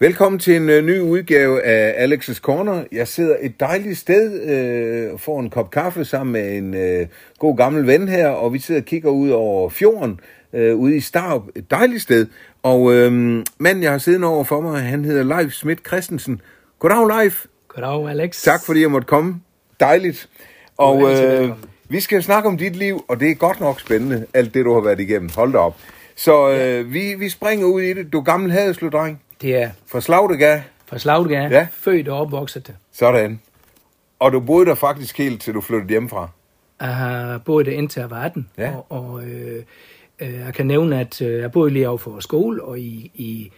Velkommen til en uh, ny udgave af Alex's Corner. Jeg sidder et dejligt sted øh, får en kop kaffe sammen med en øh, god gammel ven her, og vi sidder og kigger ud over fjorden øh, ude i Starup. Et dejligt sted. Og øh, manden, jeg har siddet over for mig, han hedder Leif Schmidt Christensen. Goddag, Leif. Goddag, Alex. Tak fordi jeg måtte komme. Dejligt. Og øh, vi skal snakke om dit liv, og det er godt nok spændende, alt det, du har været igennem. Hold da op. Så øh, vi, vi springer ud i det. Du er gammel hadeslø-dreng Det er fra Slagtega. fra Slagtega, Ja. født og opvokset. Sådan. Og du boede der faktisk helt til du flyttede hjemmefra. Jeg har boet der indtil jeg var 18, Ja. og, og øh, øh, jeg kan nævne, at øh, jeg boede lige over for skole, og i, i,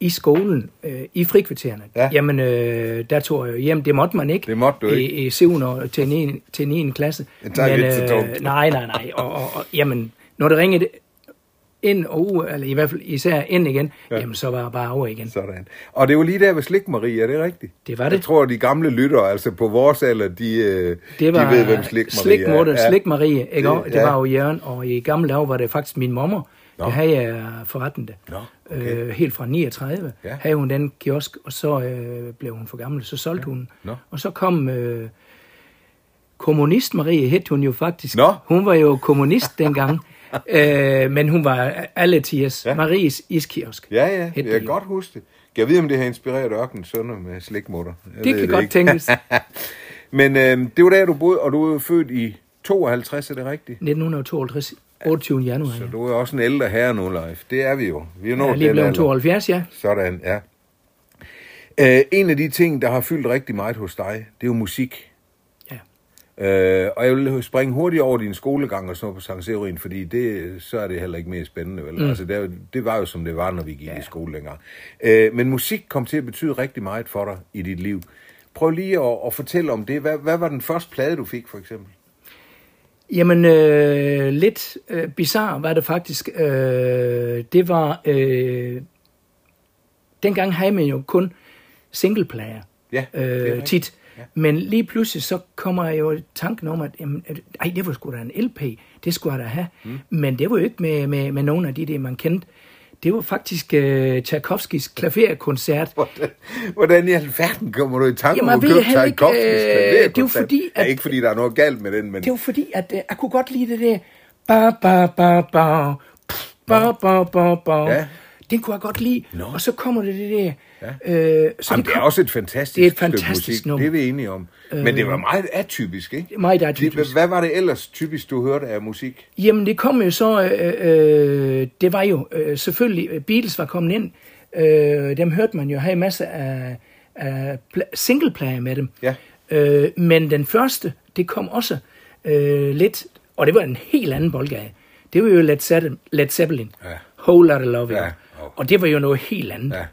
i skolen, øh, i frikvartererne, Ja. jamen øh, der tog jeg jo hjem. Det måtte man ikke. Det måtte du ikke. I, i 7. og til 9. til 9. klasse. Det lidt for tungt. Nej, nej, nej. Og, og, og, jamen, når det ringede ind og ud, eller i hvert fald især ind igen, Ja. ja. jamen så var jeg bare over igen. Sådan. Og det var lige der ved Slik Marie, er det rigtigt? Det var det. Jeg tror, de gamle lyttere, altså på vores alder, de, øh, Det var de ved, hvem Slik Marie Slik er. Marie, ja. Slik Marie, ikke? Det- Det, ja. var jo Jørgen, og i gamle dage var det faktisk min mormor, Nå. der havde jeg forretten det. Nå, okay. øh, helt fra 39 Ja. ja. havde hun den kiosk, og så øh, blev hun for gammel, så solgte ja. hun. Nå. Og så kom øh, kommunist Marie, hed hun jo faktisk. Nå. Hun var jo kommunist dengang, øh, men hun var alle tiers. Ja. Ja. Maries iskiosk. Ja, ja, jeg det kan godt huske det. Jeg vide, om det har inspireret ørkens sønner med slikmutter? Jeg Det ved kan godt ikke. tænkes. Men øh, det var der, du boede, og du er født i 52, er det rigtigt? 1952, 28. januar. Så ja. du er også en ældre herre nu, Leif. Det er vi jo. Vi er nået er lige blevet alder. 72, ja. Sådan, ja. Øh, en af de ting, der har fyldt rigtig meget hos dig, det er jo musik. Øh, og jeg vil springe hurtigt over din skolegang og sådan noget på Sankt Severin, fordi det, så er det heller ikke mere spændende, vel? Mm. Altså, det, det var jo, som det var, når vi gik ja. i skole dengang. Øh, men musik kom til at betyde rigtig meget for dig i dit liv. Prøv lige at, at fortælle om det. Hvad, hvad var den første plade, du fik, for eksempel? Jamen, øh, lidt øh, bizarre var det faktisk. Øh, det var... Øh, dengang havde man jo kun singleplayer. Ja, øh, tit. Ja. Men lige pludselig så kommer jeg jo tanken om, at jamen, ej, det var sgu da en LP. Det skulle jeg da have. Mm. Men det var jo ikke med, med, med nogen af de der, man kendte. Det var faktisk øh, Tchaikovskis klaverkoncert. Hvordan, hvordan i alverden kommer du i tanke om at købe Tchaikovskis øh, klaverkoncert? det er jo fordi, Ja, at- ikke fordi der er noget galt med den, men... Det var fordi, at øh, jeg kunne godt lide det der. Ba, ba, ba, ba, ba, ba, ba, ba. Ja. Den kunne jeg godt lide. Nå. Og så kommer det det der. Ja. Øh, så Jamen, det er kom- også et fantastisk, Det er et fantastisk musik. nummer. Det er vi enige om. Men det var meget atypisk, ikke? Meget Det, atypisk. hvad var det ellers typisk, du hørte af musik? Jamen, det kom jo så... Øh, øh, det var jo øh, selvfølgelig... øh, Beatles var kommet ind. Øh, dem hørte man jo have masser af, af pla- singleplayer med dem. Ja. Øh, men den første, det kom også øh, lidt... Og det var en helt anden boldgade. Det var jo Led Zeppelin. Led Zeppelin. Ja. Whole Lotta Love. Ja. Ja. Og det var jo noget helt andet. Ja.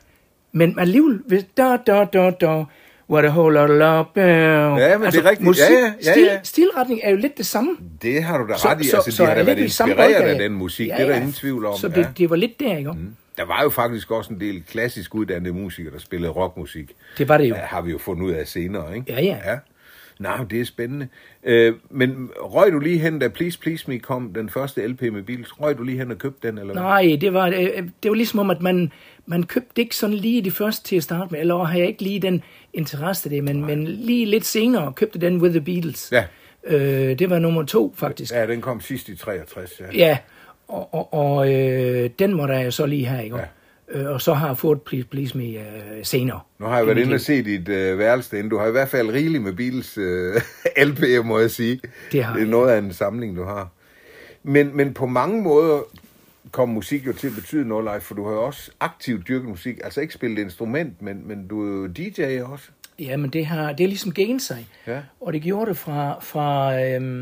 Men alligevel, hvis da, da, da, da, what a whole lot of love. Ja, men det er rigtigt. Musik, Ja, ja, ja, stil. Stilretning er jo lidt det samme. Det har du da ret i. så- altså, så de har da det været inspireret af den musik. Ja, det er der ja. ingen tvivl om. Så ja. det, det var lidt der, ikke? Mm. Der var jo faktisk også en del klassisk uddannede musikere, der spillede rockmusik. Det var det jo. Har vi jo fundet ud af senere, ikke? Ja, ja. ja. Nej, det er spændende. Øh, men røg du lige hen, da Please Please Me kom, den første LP med Beatles, røg du lige hen og købte den, eller hvad? Nej, det var, øh, det var ligesom om, at man, man købte ikke sådan lige det første til at starte med, eller har jeg ikke lige den interesse det, men, men lige lidt senere købte den With the Beatles. Ja. Øh, det var nummer to, faktisk. Ja, den kom sidst i 63, ja. Ja, og, og, og øh, den må jeg så lige have, ikke? Ja. Øh, og så har jeg fået Please Please Me øh, senere. Nu har jeg været inde og se dit øh, værelse derinde. Du har i hvert fald rigeligt med Beatles øh, LP'er, må jeg sige. Det har det er noget af en samling, du har. Men, men på mange måder kom musik jo til at betyde noget, Leif, for du har jo også aktivt dyrket musik. Altså ikke spillet instrument, men, men du er jo DJ også. Ja, men det har det er ligesom gen sig. Ja. Og det gjorde det fra, fra øhm,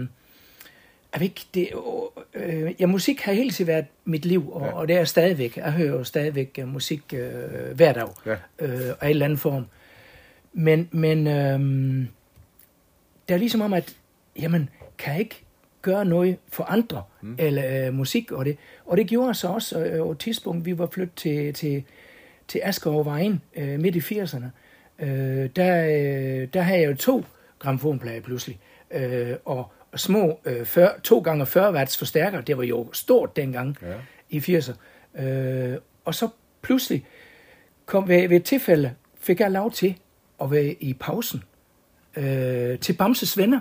jeg ved ikke, det, øh, ja, musik har hele tiden været mit liv, og, Ja. og det er stadigvæk. Jeg hører jo stadigvæk øh, musik øh, hver dag, Ja. øh, af en eller anden form. Men, men øhm, det er ligesom om, at jamen, kan jeg ikke gøre noget for andre, mm. eller øh, musik og det. Og det gjorde så også øh, på et tidspunkt, vi var flyttet til, til, til Asger Vejen øh, midt i 80'erne. Øh, der, øh, der havde jeg jo to gramofonplader pludselig. Øh, og små øh, 40, to gange 40 watts forstærker, det var jo stort dengang Ja. i 80'erne. Øh, og så pludselig kom ved, ved et tilfælde, fik jeg lov til at være i pausen øh, til Bamses venner.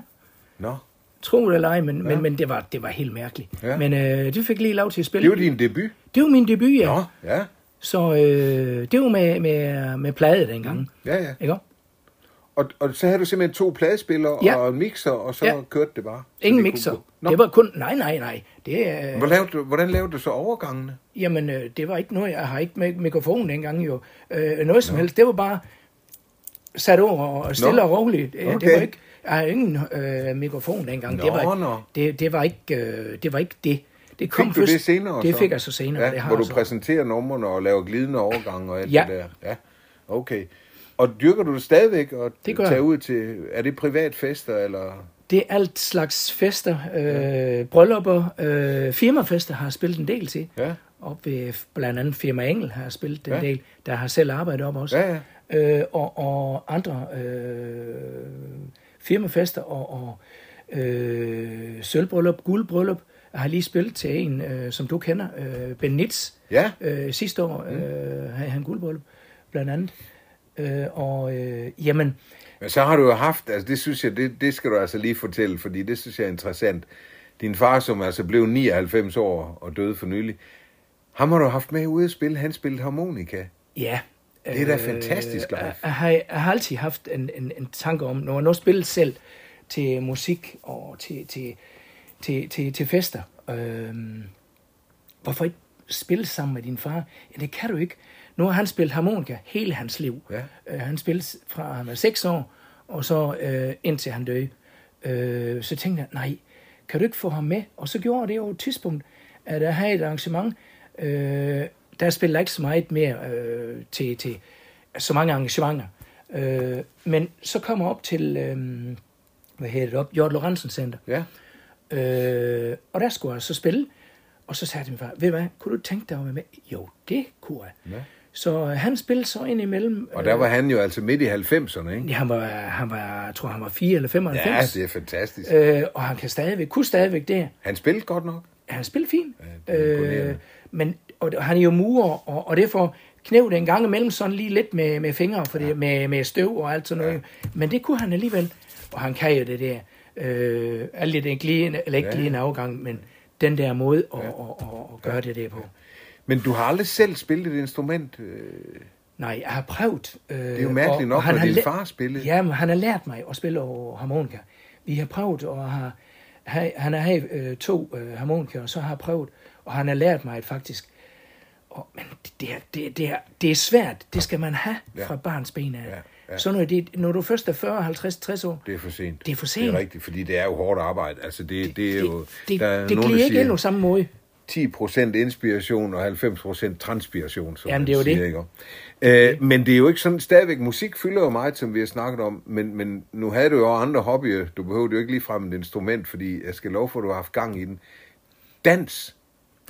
Nå, Tro det eller ej, men, Ja. men, men det, var, det var helt mærkeligt. Ja. Men øh, det fik lige lov til at spille. det var din debut. det var min debut, ja. Nå, ja, Så øh, det var med, med, med plade dengang. ja, ja. Ikke? Og, og så havde du simpelthen to pladespillere Ja. og en mixer, og så Ja. kørte det bare. Så Ingen det kunne mixer. Nå, Det var kun... Nej, nej, nej. Det, er, Hvor lavede du, hvordan lavede du så overgangene? Jamen, øh, det var ikke noget, jeg har ikke med mikrofon dengang jo. Øh, noget som helst. Det var bare sat over og stille Nå. og roligt. Øh, Okay. Det var ikke, jeg havde ingen øh, mikrofon dengang. Nå, det, var, nå. Det, det, var ikke, øh, det var ikke det. Det kom Fik du først, det senere? Det så? fik jeg så senere. Ja, det har hvor du så. præsenterer numrene og laver glidende overgange og alt Ja. det der. Ja, okay. Og dyrker du det stadigvæk? Og Det gør tager ud til, er det privatfester, eller? Det er alt slags fester, øh, bryllupper, øh, firmafester har jeg spillet en del til. Ja, Op ved blandt andet Firma Engel har jeg spillet en Ja. del, der har selv arbejdet op også. ja, ja. øh, og, og andre øh, firmafester og, og øh, sølvbryllup, guldbryllup. Jeg har lige spillet til en, øh, som du kender, øh, Ben Nitz. Ja, Øh, sidste år øh, havde han guldbryllup, blandt andet. Øh, og øh, jamen, men så har du jo haft, altså det synes jeg, det, det skal du altså lige fortælle, fordi det synes jeg er interessant. Din far, som altså blev 99 år og døde for nylig, ham har du haft med ude at spille, han spillede harmonika. ja. Det er da fantastisk live. Jeg, jeg, har, jeg har altid haft en, en, en tanke om, når jeg nu spiller selv til musik og til, til, til, til, til fester, øh, hvorfor ikke spille sammen med din far? Ja, det kan du ikke. Nu har han spillet harmonika hele hans liv. Ja. Øh, han spillede fra han var 6 år, og så øh, indtil han døde. Øh, så tænkte jeg, nej, kan du ikke få ham med? Og så gjorde jeg det jo et tidspunkt, at jeg havde et arrangement, øh, der spillede jeg ikke så meget mere øh, til, til så mange arrangementer. Øh, men så kom jeg op til, øh, hvad hedder det op, Jørgen Lorentzen Center. Ja, Øh, og der skulle jeg så spille. Og så sagde jeg til min far, ved du hvad, kunne du tænke dig at være med? Jo, det kunne jeg. Ja. Så øh, han spillede så ind imellem. og der var han jo altså midt i 90'erne, ikke? Ja, han var, han var, jeg tror, han var 4 eller 95. Ja, det er fantastisk. øh, og han kan stadigvæk, kunne stadigvæk det. Han spillede godt nok. Han spiller fint. Ja, det er. Men og han er jo murer, og, og derfor knæv det en gang imellem sådan lige lidt med, med fingre, fordi, ja. med, med støv og alt sådan noget. Ja. Men det kunne han alligevel. Og han kan jo det der. Øh, alt det der glidende, eller ikke Ja. ja. glidende afgang, men den der måde at, ja. at, at, at gøre det der på. Men du har aldrig selv spillet et instrument. øh, Nej, jeg har prøvet. Øh, Det er jo mærkeligt nok, når har din læ- far spillede. Ja, men han har lært mig at spille over harmonika. Vi har prøvet, og har, han han har haft øh, to øh, harmonikaer, og så har jeg prøvet, og han har lært mig faktisk. Og, men det, det, er, det, det, er, det er svært, det skal man have Ja. fra barns ben af. Ja, ja. Så når, det, når du først er 40, 50, 60 år, Det er for sent. Det er for Det sent. er rigtigt, fordi det er jo hårdt arbejde. Altså det, det er jo... det, der er det nogen, glider der ikke ind på samme måde. 10% inspiration og 90% transpiration, som Jamen, det er jo siger, det. Ikke? Øh, men det er jo ikke sådan, stadigvæk musik fylder jo meget, som vi har snakket om, men, men nu havde du jo andre hobbyer. Du behøver jo ikke lige frem et instrument, fordi jeg skal love for, at du har haft gang i den. Dans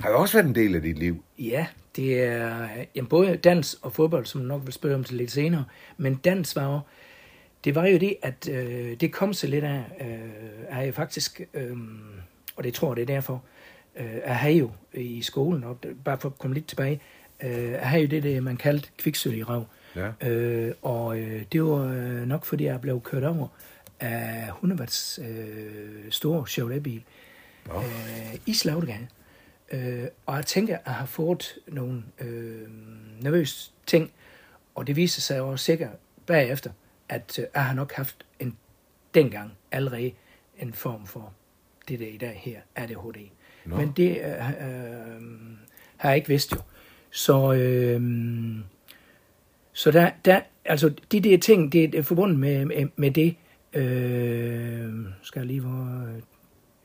har jo også været en del af dit liv. Ja, det er jamen, både dans og fodbold, som jeg nok vil spørge om til lidt senere. Men dans var jo, det var jo det, at øh, det kom så lidt af, øh, er jeg faktisk, øh, og det tror jeg, det er derfor, øh, jeg har jo i skolen, og bare for at komme lidt tilbage, øh, jeg har jo det, det, man kaldte kviksøl i røv. Ja. Øh, og øh, det var øh, nok, fordi jeg blev kørt over af 100 watts øh, store Chevrolet-bil Nå. øh, i Slagtegade. Øh, og jeg tænker, at jeg har fået nogle øh, nervøse ting, og det viser sig jo sikkert bagefter, at øh, jeg har nok haft en dengang allerede en form for det der i dag her, ADHD. Nå. Men det øh, øh, har jeg ikke vidst jo. Så, øh, så der, der, altså de der ting, det er forbundet med, med, med det. Øh, skal jeg lige hvor...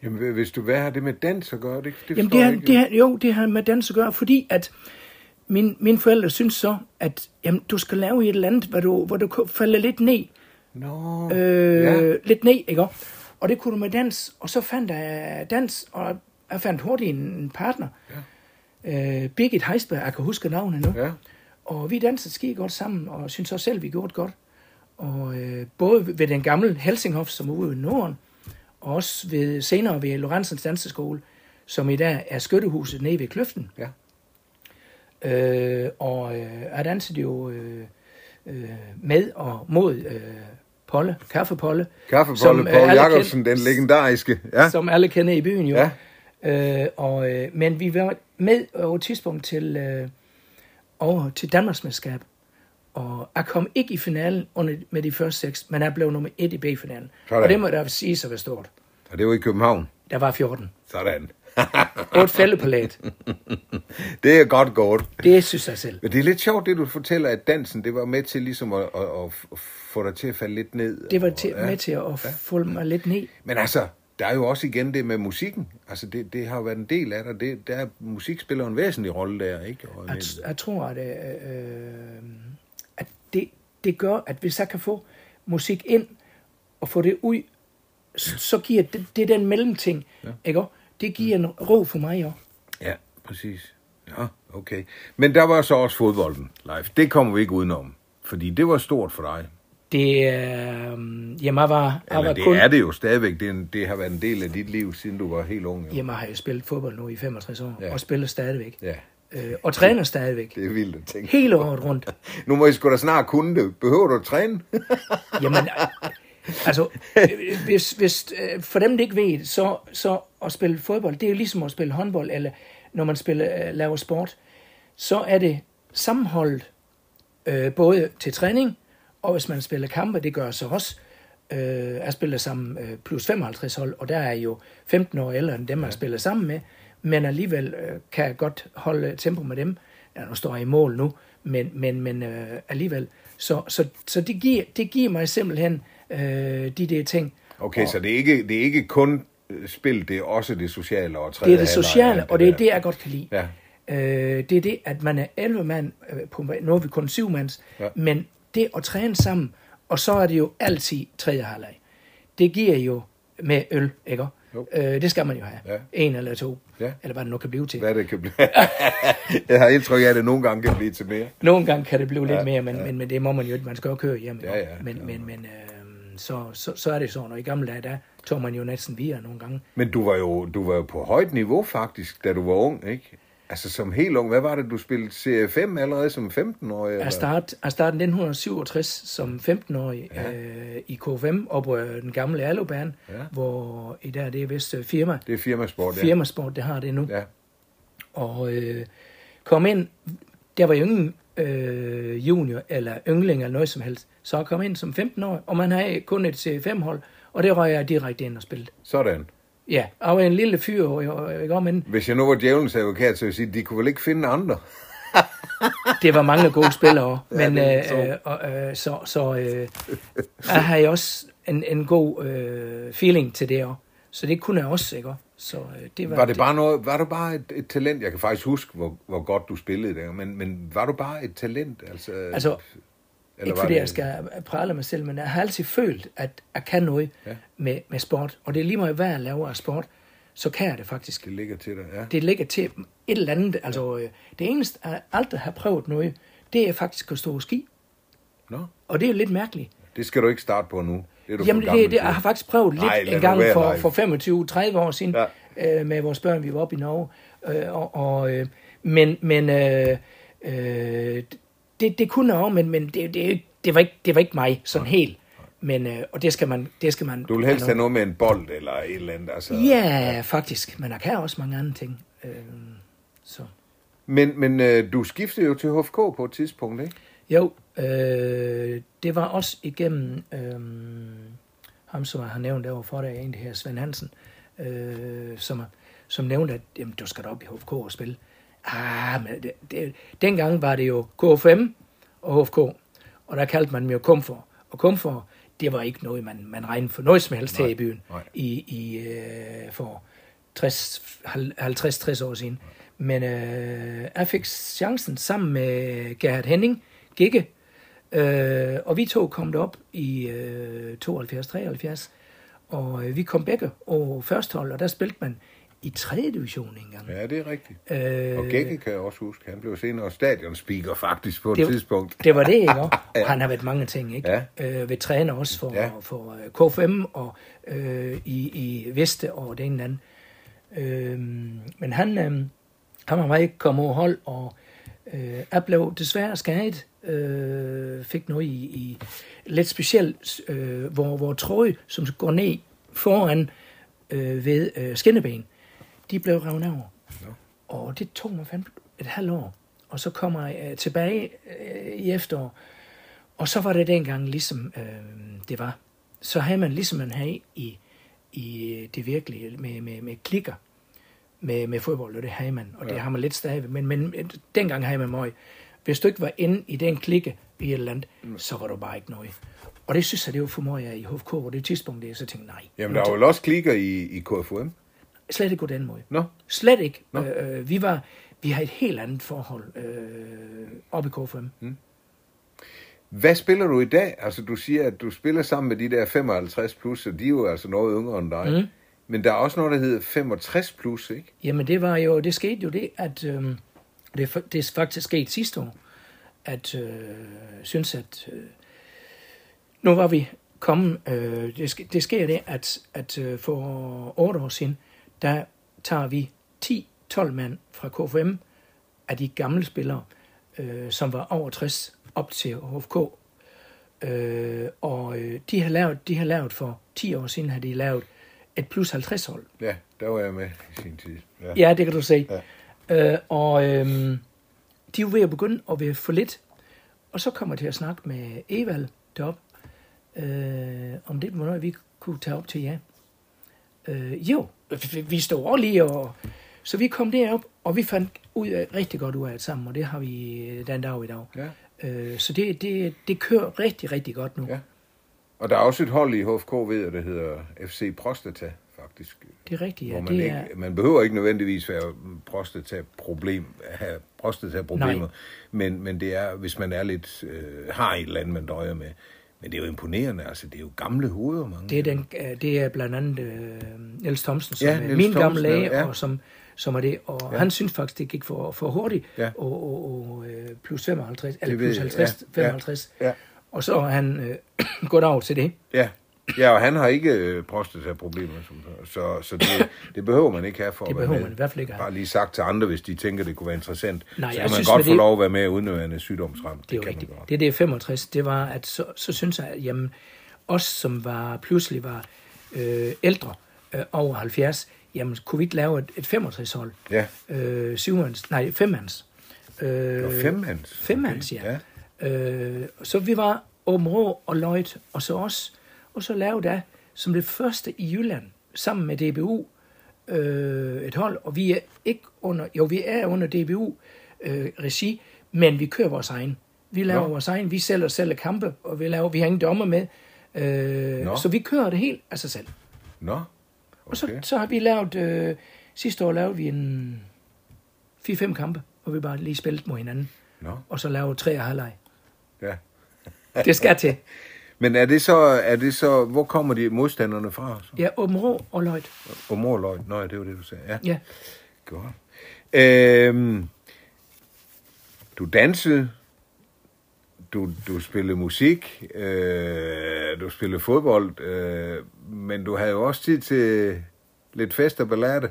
Jamen, hvis du hvad har det med dans at gøre? Det, det Jamen det, har, ikke. det har, jo, det har med dans at gøre, fordi at min, mine forældre synes så, at jamen, du skal lave et eller andet, hvor du, hvor du kan falde lidt ned. Nå, Øh, ja. Lidt ned, ikke? Og det kunne du med dans, og så fandt jeg dans, og jeg fandt hurtigt en, en partner. Ja. Øh, Birgit Heisberg, jeg kan huske navnet nu. Ja. Og vi dansede skide godt sammen, og synes også selv, vi gjorde det godt. Og øh, både ved den gamle Helsinghof, som er ude i Norden, og også ved, senere ved Lorentzens Danseskole, som i dag er skyttehuset nede ved Kløften. Ja. Øh, og øh, dansede jo øh, øh, med og mod øh, Polle, Kaffepolle. Kaffepolle, som, øh, alle Jacobsen, den legendariske. Ja. Som alle kender i byen jo. Ja. Øh, og, øh, men vi var med over et tidspunkt til, øh, over til Danmarksmesterskab. Og jeg kom ikke i finalen under, med de første seks, men jeg blev nummer et i B-finalen. Sådan. Og det må der sige så være stort. Og det var i København. Der var 14. Sådan. Otte fælde på lat. det er godt gået. Det synes jeg selv. Men det er lidt sjovt, det du fortæller, at dansen, det var med til ligesom at, at, at få dig til at falde lidt ned. Det var til, ja. med til at få mig lidt ned. Men altså, der er jo også igen det med musikken. Altså, det, det har jo været en del af dig. Det, der musik spiller en væsentlig rolle der, ikke? Og, Jeg, jeg tror, at, øh, at det, gør, at hvis jeg kan få musik ind og få det ud, så, giver det, det er den mellemting, ja. ikke? Det giver en ro for mig også. Ja, præcis. Ja, okay. Men der var så også fodbolden live. Det kommer vi ikke udenom, fordi det var stort for dig. Det, øh, jamen, jeg var, jeg Eller var det kun, er det jo stadigvæk. Det, en, det har været en del af dit liv, siden du var helt ung. Jo. jamen, jeg har jo spillet fodbold nu i 65 år, ja. og spiller stadigvæk. Ja, Øh, og træner stadigvæk. det er vildt at tænke. Hele året rundt. Nu må I sgu da snart kunne det. Behøver du at træne? Jamen, altså, hvis, hvis, øh, for dem, der ikke ved, så, så at spille fodbold, det er jo ligesom at spille håndbold, eller når man spiller, øh, laver sport, så er det sammenholdet øh, både til træning, og hvis man spiller kampe, det gør så også. Øh, jeg spiller sammen øh, plus 55 hold, og der er jo 15 år ældre end dem, man spiller sammen med, men alligevel øh, kan jeg godt holde tempo med dem. Ja, nu står jeg i mål nu, men, men, men øh, alligevel. Så, så, så det, giver, det giver mig simpelthen øh, de der ting. Okay, Og så det er ikke, det er ikke kun øh, spil, det er også det sociale og tredje det er det sociale, og det er det, jeg godt kan lide. Ja. Øh, det er det, at man er 11 mand, øh, på, nu er vi kun syv mands, Ja. ja. men det at træne sammen, og så er det jo altid tredje halvleg. Det giver jo med øl, ikke? Jo. Øh, det skal man jo have. Ja. En eller to, Ja. eller hvad det nu kan blive til. Hvad det kan blive. jeg har indtryk af, at det nogle gange kan blive til mere. Nogle gange kan det blive lidt Ja, mere, men, men, men det må man jo ikke. Man skal jo køre hjem. Ja, ja, men ja. men, men øh, så, så, så er det sådan, og i gamle dage, der tog man jo næsten via nogle gange. Men du var jo, du var jo på højt niveau faktisk, da du var ung, ikke? Altså som helt ung. Hvad var det, du spillede CFM allerede som 15-årig? eller? Jeg startede, jeg startede 1967 som 15-årig Ja. øh, i K5 op på øh, den gamle Alubane, Ja. hvor i dag det er vist øh, firma. Det er firmasport, ja. Firmasport, det har det nu. Ja. Og øh, kom ind, der var jo ingen øh, junior eller yngling eller noget som helst. Så jeg kom ind som 15-årig, og man havde kun et C5-hold, og det røg jeg direkte ind og spillede. Sådan. Ja, jeg var en lille fyr, og jeg, ikke, men Hvis jeg nu var djævelens advokat, så ville jeg sige, at de kunne vel ikke finde andre? det var mange gode spillere. Ja, men det er øh, så. øh, og, øh, så, så øh, jeg havde også en, en god øh, feeling til det også. Så det kunne jeg også, ikke? Så øh, det var, Var det bare noget, var du bare et, et talent? Jeg kan faktisk huske, hvor, hvor godt du spillede der, men, men var du bare et talent? Altså, Altså, eller ikke fordi det- jeg skal prale mig selv, men jeg har altid følt, at jeg kan noget Ja. med, med sport. Og det er lige meget, hvad jeg laver af sport, så kan jeg det faktisk. Det ligger til dig, ja. Det ligger til et eller andet. Altså, øh, det eneste, jeg aldrig har prøvet noget, det er faktisk at stå og ski. Nå, Og det er jo lidt mærkeligt. det skal du ikke starte på nu. Det er du Jamen, det, det, jeg har faktisk prøvet lidt Nej, en gang være, for, for 25-30 år siden ja. øh, med vores børn. Vi var oppe i Norge. Øh, og, og, øh, men men øh, øh, det, det kunne også, men, men det, det, det, var ikke, det var ikke mig sådan helt. Men, øh, og det skal man... Det skal man Du vil helst have noget med en bold eller et eller andet. Altså. Ja, faktisk. Men der kan også mange andre ting. Øh, så. Men, men øh, du skiftede jo til HFK på et tidspunkt, ikke? Jo, øh, det var også igennem øh, ham, som jeg har nævnt derovre for dig, en det her Svend Hansen, øh, som, som nævnte, at jamen, du skal da op i HFK og spille. Ah, men det, det, dengang var det jo KFM og HFK, og der kaldte man dem jo Komfor. Og Komfor, det var ikke noget, man, man regnede for noget som helst Nej, her i byen nej. i, i øh, for 60, 50-60 år siden. Men øh, jeg fik chancen sammen med Gerhard Henning, Gikke, øh, og vi to kom derop i øh, 72-73, og øh, vi kom begge over første hold, og der spilte man i 3. division engang. Ja, det er rigtigt. Øh, Og Gække kan jeg også huske. Han blev senere stadionspeaker faktisk på et Det- tidspunkt. Det var det, ikke? Og han har været mange ting, ikke? Ja. Øh, ved træner også for, Ja. for øh, KFM og øh, i, i Veste og det ene eller andet. Øh, men han, øh, han var meget kommet over hold, og Øh, jeg blev desværre skadet, øh, fik noget i, i lidt specielt, øh, hvor, hvor trøje, som går ned foran øh, ved øh, skinneben, de blev revet over. Nå. Og det tog mig fandme et halvt år. Og så kommer jeg øh, tilbage øh, i efterår, og så var det dengang ligesom øh, det var. Så havde man ligesom man havde i, i det virkelige med, med, med klikker med, med fodbold, og det havde man, og ja. det har man lidt stadig. Men, men dengang havde man meget. Hvis du ikke var inde i den klikke i et eller andet, mm. så var du bare ikke noget. Og det synes jeg, det var for meget i HFK, og det tidspunkt, det, så tænkte nej. Jamen, der er jo også klikker i, i KFUM. Slet ikke på den måde. Nå, Slet ikke. Nå. Øh, vi var, vi har et helt andet forhold øh, op i KFM. hvad spiller du i dag? Altså, du siger, at du spiller sammen med de der 55 plus, og de er jo altså noget yngre end dig. Mm. Men der er også noget, der hedder 65 plus, ikke? Jamen det var jo, det skete jo det, at øh, det, det er faktisk sket sidste år, at øh, synes, at øh, nu var vi kommet, øh, det, det sker det, at, at øh, for otte år siden, der tager vi 10-12 mand fra KFM af de gamle spillere, øh, som var over 60 op til HFK. Øh, og øh, de har lavet, de har lavet for 10 år siden, har de lavet et plus 50 hold. Ja, der var jeg med i sin tid. Ja. Ja, det kan du se. Ja. Øh, og øhm, de er ved at begynde at være for lidt. Og så kommer jeg til at snakke med Evald deroppe, øh, om det noget, vi kunne tage op til jer. Øh, jo, vi- stod over lige, og så vi kom derop, og vi fandt ud af, rigtig godt ud af det sammen, og det har vi øh, den dag i dag. ja. Øh, så det, det, det kører rigtig, rigtig godt nu. Ja. Og der er også et hold i HFK, ved jeg, der hedder FC Prostata, faktisk. Det er rigtigt, ja. man, Det ikke, er, man behøver ikke nødvendigvis være prostata-problem, have prostata-problemer, men, men det er, hvis man er lidt, øh, har et eller andet, man døjer med. Men det er jo imponerende, altså det er jo gamle hoveder, mange. Det er, den, øh, det er blandt andet øh, Niels Thomsen, som Ja, er Niels min gamle Thomsen, læge, ja. og som, som er det. Og Ja. han synes faktisk, det gik for, for hurtigt, Ja. og, og, og øh, plus 55, eller plus jeg, 50, ja, ja. 55. Ja, Og så har han øh, gået over til det. ja. Ja, og han har ikke øh, prostata-problemer, som, så, så det, det behøver man ikke have for Det at være behøver med. man i hvert fald ikke have. Bare lige sagt til andre, hvis de tænker, det kunne være interessant. Nej, så jeg kan man synes, godt få det- lov at være med, uden at være sygdomsramt. Det er jo rigtigt. Det, det er 65, det var, at så, så synes jeg, at jamen, os, som var pludselig var øh, ældre, øh, over 70, jamen, kunne vi ikke lave et, et 65-hold? Ja, Øh, syvmands, nej, femmands. Øh, femmands. Femmands, ja. ja. Øh, så vi var Åben Rå og Løjt, og så os. Og så lavede jeg som det første i Jylland, sammen med DBU, øh, et hold. Og vi er ikke under, jo vi er under DBU øh, regi, men vi kører vores egen. Vi laver Nå. Vores egen, vi sælger selv kampe, og vi, laver, vi har ingen dommer med. Øh, Nå. så vi kører det helt af sig selv. Nå, Og så, okay. så har vi lavet, øh, sidste år lavede vi en 4-5 kampe, hvor vi bare lige spillede mod hinanden, Nå, og så lavede tre og halvleg. ja. Det skal til. Men er det så, er det så, hvor kommer de modstanderne fra? Så? Ja, Åben Rå og Løjt. Og morløg. Nå, det var det, du sagde. Ja, Ja. godt. Øhm, du dansede, du, du spillede musik, øh, du spillede fodbold, øh, men du havde jo også tid til lidt fest og ballade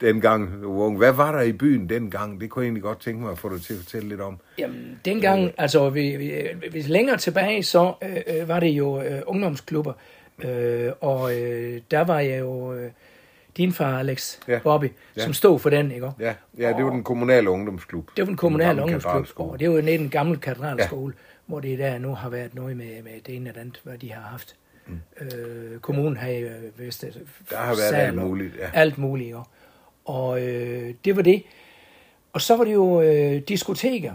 dengang ung. Hvad var der i byen dengang? Det kunne jeg egentlig godt tænke mig at få dig til at fortælle lidt om. Jamen, dengang, altså, vi, vi, hvis længere tilbage, så øh, øh, var det jo øh, ungdomsklubber. Øh, og øh, der var jeg jo øh, din far, Alex Ja. Bobby, Ja. som stod for den, ikke? Ja, ja det var den kommunale ungdomsklub. Det var den kommunale ungdomsklub, og det var jo i den gamle katedralskole, ja. hvor det der nu har været noget med, med det ene og det andet, hvad de har haft. Mm. Øh, kommunen har jo øh, vist, øh, Der har været alt og- muligt, ja. Alt muligt, jo. Og øh, det var det. Og så var det jo øh, diskoteker.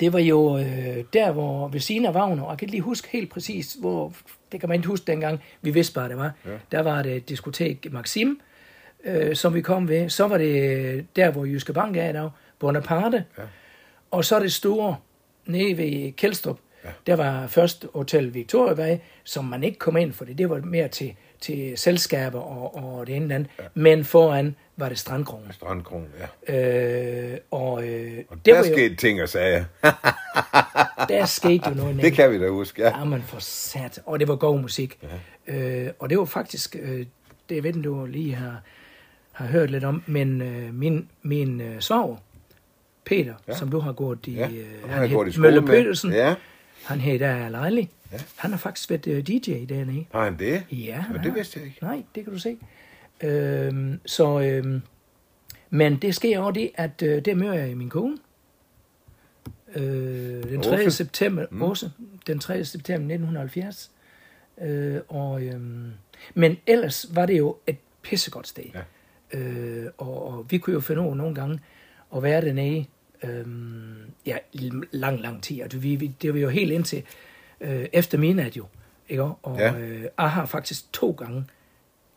Det var jo øh, der, hvor ved siden af Wagner, og jeg kan ikke lige huske helt præcis, hvor, det kan man ikke huske dengang, vi vidste bare, det var. Ja. Der var det diskotek Maxim, øh, som vi kom ved. Så var det der, hvor Jyske Bank er i dag, Bonaparte. Ja. Og så det store, nede ved Kjeldstrup, Ja. ja. der var først Hotel Victoriavej, som man ikke kom ind for det. Det var mere til, til selskaber og, og det ene eller andet. Ja. Men foran var det Strandkronen. Strandkron, ja. Øh, og øh, Og det der var jo, skete ting og sager. der skete jo noget Det kan vi da huske, ja. Ja, man for sat. Og det var god musik. Ja. Øh, og det var faktisk, øh, det ved du lige har, har hørt lidt om, men øh, min, min øh, svoger, Peter, ja. som du har gået i... Ja, øh, jeg hed i Møller. Petersen. Ja. Han hed der Lejli. Ja. Han har faktisk været øh, DJ dernede. Har han det? Ja, han har. det vidste jeg ikke. Nej, det kan du se. Øhm, så, øhm, men det sker også det, at øh, der møder jeg min kone. Øh, den 3. Åse. september, mm. også, den 3. september 1970. Øh, og, øhm, men ellers var det jo et pissegodt sted. Ja. Øh, og, og vi kunne jo finde over nogle gange at være dernede øhm, ja, lang, lang tid. Altså, vi, vi, det var jo helt indtil øh, efter midnat jo. Ikke? Og Ja. øh, jeg har faktisk to gange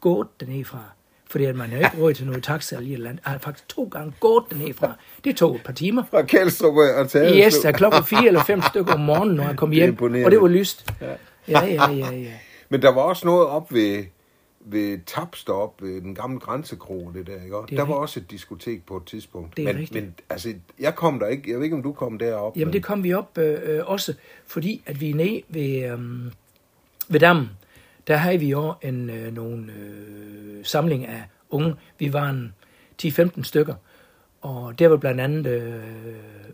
gået dernede fra. Fordi at man har ikke råd til noget taxa eller et eller andet. Jeg har faktisk to gange gået dernede fra. Det tog et par timer. Fra Kældstrup og til Yes, der klokken fire eller fem stykker om morgenen, når jeg kom Det hjem. imponerende. Og det var lyst. Ja, ja, ja, ja. ja. Men der var også noget op ved, ved Tapstop, ved den gamle grænsekro, det der, ikke? Det er Der var også et diskotek på et tidspunkt. Det er men, rigtigt. men altså, jeg kom der ikke. Jeg ved ikke, om du kom derop. Jamen men, det kom vi op øh, øh, også, fordi at vi er nede ved, øh, ved dammen. Der havde vi jo en, øh, nogle øh, samling af unge. Vi var en 10-15 stykker. Og der var blandt andet øh,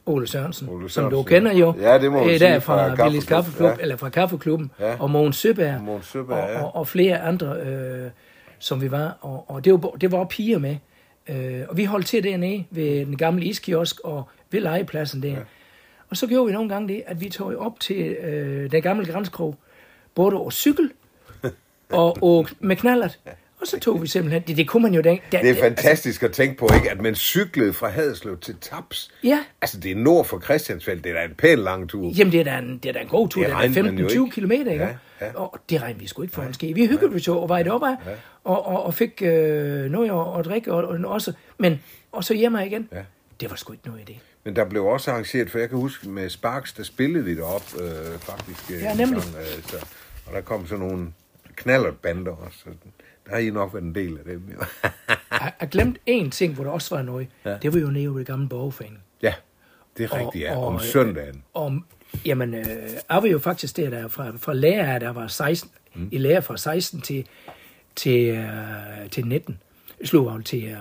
Ole Sørensen, Ole som du Sørensen, kender jo. ja, det må man øh, sige, der fra fra Billis Kaffeklub, ja. eller fra Kaffeklubben. Ja. Og Mogens Søberg. Mogens Søberg, og, ja. og, og, flere andre, øh, som vi var. Og, og det, var, det var piger med. Øh, og vi holdt til dernede ved den gamle iskiosk og ved legepladsen der. Ja. Og så gjorde vi nogle gange det, at vi tog op til øh, den gamle grænsekrog, både over cykel og, og med knallert. Og så tog vi simpelthen, det, det kunne man jo den, der, Det er fantastisk at tænke på, ikke? At man cyklede fra Haderslev til Taps. Ja. Altså, det er nord for Christiansfeld. Det er da en pæn lang tur. Jamen, det er da en, det er da en god tur. Det Det, er regnede man jo 15-20 ikke. kilometer, ikke? Ja, ja. Og det regnede vi sgu ikke for en ske. Vi hyggede os jo og vejede op af, og, og, og fik øh, noget at, at drikke, og, og, også, men, og så hjemme igen. Ja. Det var sgu ikke noget i det. Men der blev også arrangeret, for jeg kan huske med Sparks, der spillede vi derop øh, faktisk. øh, Ja, nemlig. Gang, øh, så, og der kom sådan nogle knallertbander også. Så der har I nok været en del af dem, jo. Jeg, jeg glemte én ting, hvor der også var noget. Ja. Det var jo nede ved det gamle borgerforening. ja, det er rigtigt, ja. Om søndagen. Om, jamen, øh, jeg var jo faktisk der, der fra, fra lærer, der var 16, mm. i lærer fra 16 til, til, øh, til 19. Slog jeg til, øh,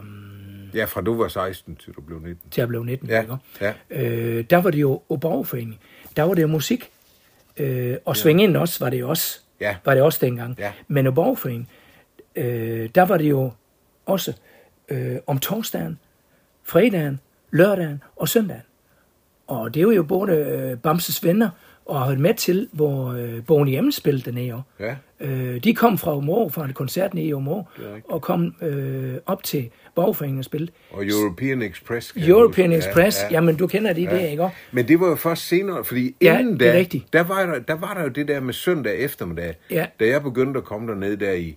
Ja, fra du var 16 til du blev 19. til jeg blev 19. Ja, ikke? ja. Øh, der var det jo på borgerforening. Der var det jo musik. Øh, og sving ind også var det jo også. Ja. Var det også dengang. Ja. Men på borgerforening, øh, der var det jo også øh, om torsdagen, fredagen, lørdagen og søndagen. Og det var jo både øh, Bamses venner og har været med til, hvor øh, Boney M spillede dernede. Ja. Øh, de kom fra Omå, fra en koncert nede i rigtigt. og kom øh, op til borgerforeningen og spillede. Og European Express. European huske. Express, ja, ja. jamen du kender det, ja. det ikke? Men det var jo først senere, fordi Ja, inden da, rigtigt. der var, der, der var der jo det der med søndag eftermiddag. Ja. Da jeg begyndte at komme derned der i,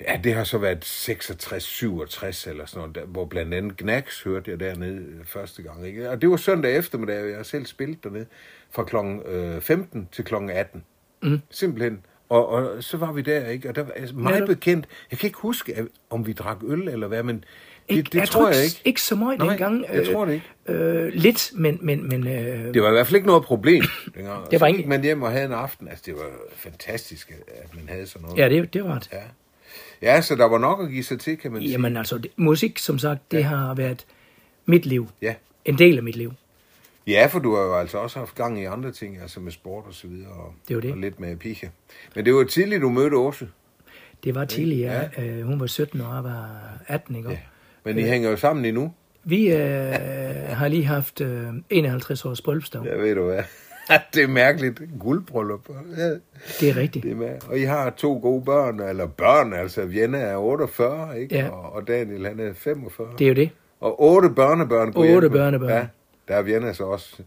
ja, det har så været 66, 67 eller sådan noget, hvor blandt andet Knacks hørte jeg dernede øh, første gang. Ikke? Og det var søndag eftermiddag, og jeg har selv spillet dernede fra klokken øh, 15 til klokken 18. Mm. Simpelthen. Og, og så var vi der, ikke? Og der var altså, meget bekendt. Jeg kan ikke huske, at- om vi drak øl eller hvad, men det, Ikke, det jeg tror jeg ikke. Ikke så meget Nej, dengang. jeg tror det ikke. Øh, lidt, men... men, men øh, Det var i hvert fald ikke noget problem dengang. Det var ikke- man hjem og havde en aften. Altså, det var fantastisk, at man havde sådan noget. ja, det, det var det. ja. Ja, så der var nok at give sig til, kan man sige. Jamen altså, det, musik, som sagt, det har været mit liv. Ja. En del af mit liv. ja, for du har jo altså også haft gang i andre ting, altså med sport og så videre, og, Det jo det. og lidt med pige. Men det var tidligt, du mødte Åse. Det var tidligere. Ja. Øh, hun var 17, og jeg var 18, ikke? Ja. Ja. Men I hænger jo sammen endnu. Vi øh, har lige haft øh, 51 års bryllupsdag. Ja. Ja, ved du hvad. Det er mærkeligt. Guldbryllup. Ja, Det er rigtigt. det er med. Og I har to gode børn, eller børn, altså Vienna er 48, ikke? Ja. Og, og Daniel, han er 45. Det er jo det. Og otte børnebørn. Otte børnebørn. Ja, der er Vienna så også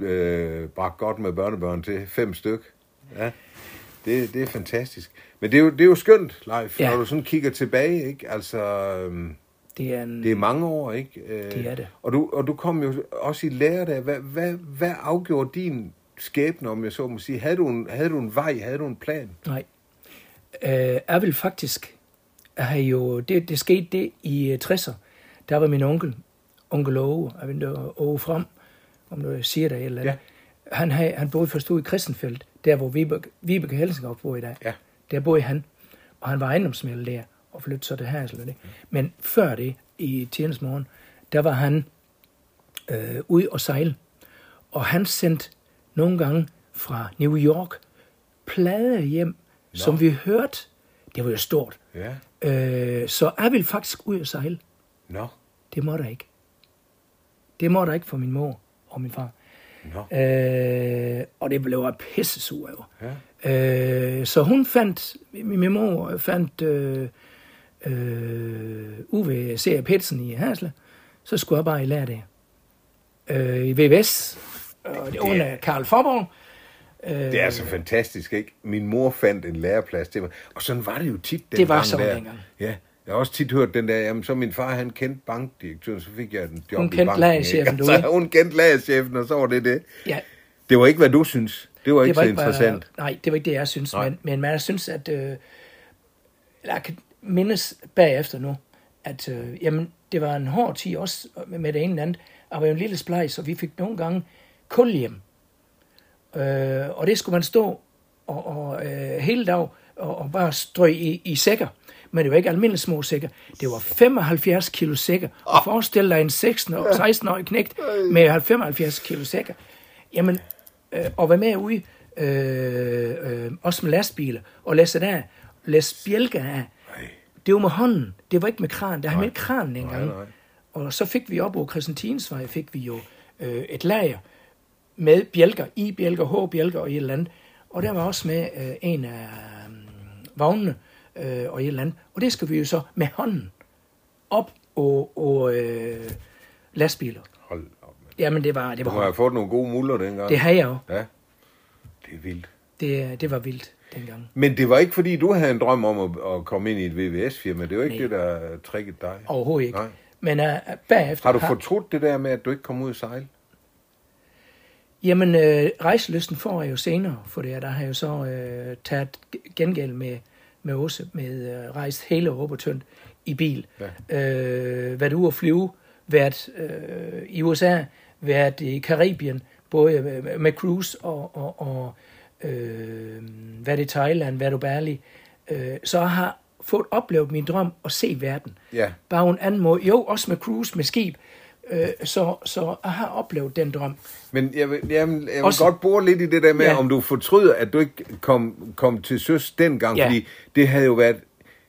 øh, bragt godt med børnebørn til. Fem styk. Ja, det, det er fantastisk. Men det er jo, det er jo skønt, Leif, Ja. når du sådan kigger tilbage, ikke? Altså, øhm, Det er en... det er mange år, ikke? Øh, Det er det. Og du, og du kom jo også i lære der. Hvad, hvad, hvad afgjorde din skæbne, om jeg så må sige? Havde du en, havde du en vej? Havde du en plan? Nej. Øh, jeg vil faktisk have jo... Det, det skete det i øh, 60'er. Der var min onkel, onkel Åge, jeg ved Åge Frem, om du siger det eller andet. Ja. Han, havde, han boede først ude i Christenfeldt, der hvor Vibeke, Vibeke Helsinghoff bor i dag. Ja. Der boede han, og han var ejendomsmælder der, og flyttede så til Harsel. Det. Men før det, i tidernes morgen, der var han øh, ud og sejle. Og han sendte nogle gange fra New York plader hjem, Nå. som vi hørte. Det var jo stort. Ja. Øh, så jeg ville faktisk ud og sejle. Nå. Det måtte jeg ikke. Det måtte jeg ikke for min mor og min far. Nå. Øh, og det blev jeg pisse sur over. Ja. Øh, så hun fandt, min mor fandt øh, øh, Uwe C. Petersen i Hasle. Så skulle jeg bare i lære det. Øh, I VVS, og det under Karl Forborg. Øh, Det er så fantastisk, ikke? Min mor fandt en læreplads til mig. Og sådan var det jo tit den Det var sådan der. dengang. Ja. Jeg har også tit hørt den der, jamen så min far, han kendte bankdirektøren, så fik jeg en job Hun i banken. lagerchefen ikke? derude. Så hun kendte lagerchefen, og så var det det. ja, Det var ikke, hvad du synes. Det var ikke det var så ikke interessant. Bare, nej, det var ikke det, jeg synes. Nej. Men, men jeg synes, at... Øh, mindes bagefter nu, at øh, jamen, det var en hård tid også med, det ene eller andet. Jeg var jo en lille splejs, og vi fik nogle gange kul hjem. Øh, og det skulle man stå og, og øh, hele dag og, og bare strø i, i sækker. Men det var ikke almindelige små sækker. Det var 75 kilo sækker. Og forestil dig en 16-årig knægt med 75 kilo sækker. Jamen, øh, og være med ude, øh, øh, også med lastbiler, og læse af, læse bjælker af. Det var med hånden. Det var ikke med kran. Der havde man ikke kranen engang. Nej, nej. Og så fik vi op over Christiantinsvej, fik vi jo øh, et lager med bjælker, i bjælker, h-bjælker og et eller andet. Og der var også med øh, en af øh, vognene øh, og et eller andet. Og det skal vi jo så med hånden op og, og øh, lastbiler. Hold op, mand. Jamen, det var, det Du var må have fået nogle gode muller dengang. det havde jeg jo. Ja. Det er vildt. Det, det var vildt dengang. Men det var ikke, fordi du havde en drøm om at, at komme ind i et VVS-firma. Det var ikke Nej. det, der triggede dig. Overhovedet ikke. Nej. Men uh, bagefter... Har du fortrudt det der med, at du ikke kom ud og sejle? Jamen, øh, rejselysten får jeg jo senere, for det, der har jeg jo så øh, taget gengæld med, med Åse, med øh, rejst hele Europa tyndt i bil. Ja. Øh, været ude at flyve, været øh, i USA, været i Karibien, både med, med cruise og, og, og øh, været i Thailand, været i Bali. Øh, så jeg har fået oplevet min drøm at se verden. Ja. Bare en anden måde. Jo, også med cruise, med skib. Øh, så, så jeg har oplevet den drøm. Men jeg vil, jamen, jeg vil Også- godt bore lidt i det der med, ja. Om du fortryder, at du ikke kom, kom til søs dengang, ja. Fordi det havde jo været,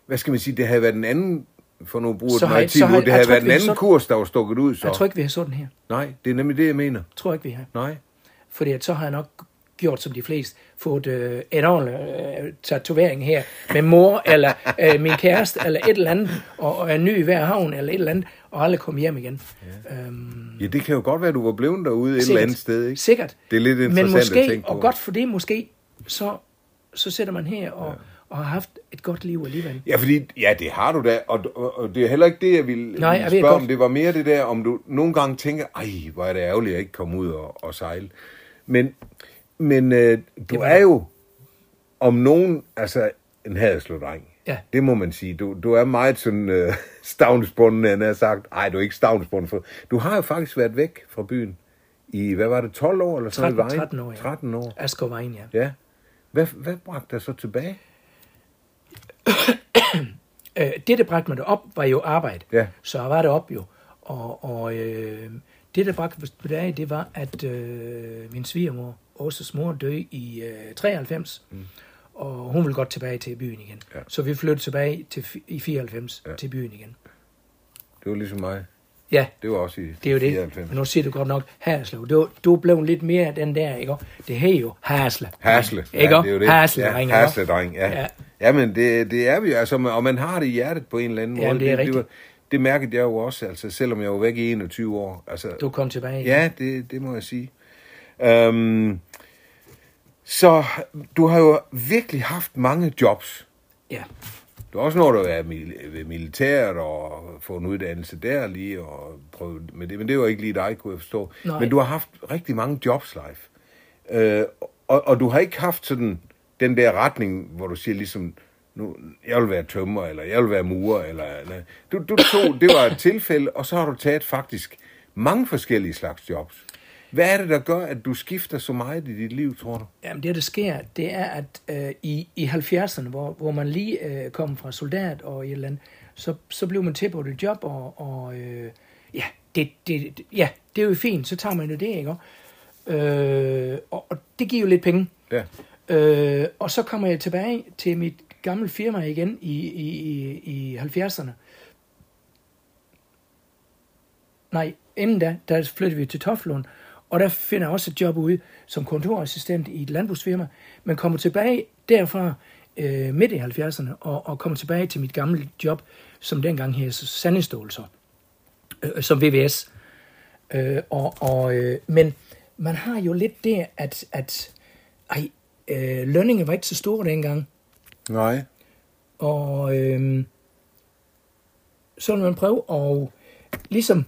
hvad skal man sige, det havde været en anden, for nu bruger tid, har- det jeg havde været en anden sådan- kurs, der var stukket ud, så. Jeg tror ikke, vi har sådan her. Nej, det er nemlig det, jeg mener. tror ikke, vi har. Nej. Fordi at så har jeg nok gjort som de fleste, fået øh, en ordentlig øh, tatovering her med mor, eller øh, min kæreste, eller et eller andet, og, og en ny i hver havn, eller et eller andet, og aldrig komme hjem igen. Ja. Øhm, Ja, det kan jo godt være, at du var blevet derude et Sikkert. eller andet sted, ikke? sikkert. Det er lidt Men interessant måske, at tænke på. og godt for det, måske, så, så sætter man her og, ja. og har haft et godt liv alligevel. Ja, fordi, ja, det har du da, og, og, og det er heller ikke det, jeg ville, Nej, jeg spørge om. Det var mere det der, om du nogle gange tænker, ej, hvor er det ærgerligt, at jeg ikke kom ud og, og sejle. Men, men øh, du er jo om nogen, altså en hadeslå-dreng. Ja. Det må man sige. Du, du er meget sådan øh, stavnsbunden, han har sagt. Ej, du er ikke stavnsbunden. For, du har jo faktisk været væk fra byen i, hvad var det, 12 år eller sådan 13, noget? i vejen? 13 år, ja. 13 år, Askovvejen, ja. ja. Hvad, hvad bragte dig så tilbage? Øh, det, der bragte mig derop, var jo arbejde. Ja. Så jeg var deroppe jo. Og, og øh, det, der bragte mig tilbage, det var, at øh, min svigermor, Åses mor, døde i øh, 93. Mm. Og hun ville godt tilbage til byen igen. Ja. Så vi flyttede tilbage til, i 94 Ja. til byen igen. Det var ligesom mig. Ja, Det var også i det er jo det. 94. Men nu siger du godt nok Haslev. Du, du blev lidt mere den der, ikke? Det her jo Hasle. Hasle. Ikke? Ja, det er jo det. Hasle, ja, dreng? Hasle, dreng, ja. ja. Ja. Jamen, det, det er vi jo, altså, og man har det i hjertet på en eller anden måde. Jamen, det er det, rigtigt. var, det mærkede jeg jo også, altså, selvom jeg var væk i 21 år. Altså, Du kom tilbage. Ja, det, det må jeg sige. Øhm, så du har jo virkelig haft mange jobs. ja. Du har også nået at være mil- militæret og få en uddannelse der lige og prøve med det, men det var ikke lige dig, kunne jeg forstå. Nej. Men du har haft rigtig mange jobs live. Øh, og, og du har ikke haft sådan den der retning, hvor du siger ligesom, nu, jeg vil være tømmer, eller jeg vil være murer, eller, eller du, du tog, det var et tilfælde, og så har du taget faktisk mange forskellige slags jobs. Hvad er det, der gør, at du skifter så meget i dit liv, tror du? Jamen det, der sker, det er, at øh, i, i 70'erne, hvor, hvor man lige øh, kom fra soldat og et eller andet, så, så blev man tilbudt et job, og, og øh, ja, det, det, det, ja, det er jo fint, så tager man jo det, ikke? Øh, og, og det giver jo lidt penge. Ja. Øh, og så kommer jeg tilbage til mit gamle firma igen i, i, i, i 70'erne. Nej, inden da, der flyttede vi til Toflund, og der finder jeg også et job ude som kontorassistent i et landbrugsfirma, men kommer tilbage derfra øh, midt i 70'erne, og, og kommer tilbage til mit gamle job, som dengang hed Sandestålser, øh, som VVS. Øh, og, og, øh, men man har jo lidt det, at, at ej, øh, lønningen var ikke så stor dengang, Nej. og øh, så vil man prøve at ligesom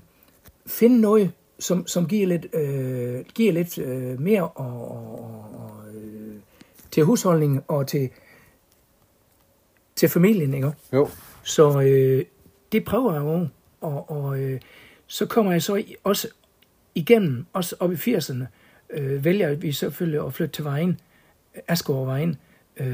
finde noget, som, som giver lidt, øh, giver lidt øh, mere og, og, og, øh, til husholdningen og til, til familien, ikke? Jo. Så øh, det prøver jeg jo, og, og øh, så kommer jeg så i- også igennem, også op i 80'erne, øh, vælger vi selvfølgelig at flytte til Vejen, Asgaard Vejen. Øh,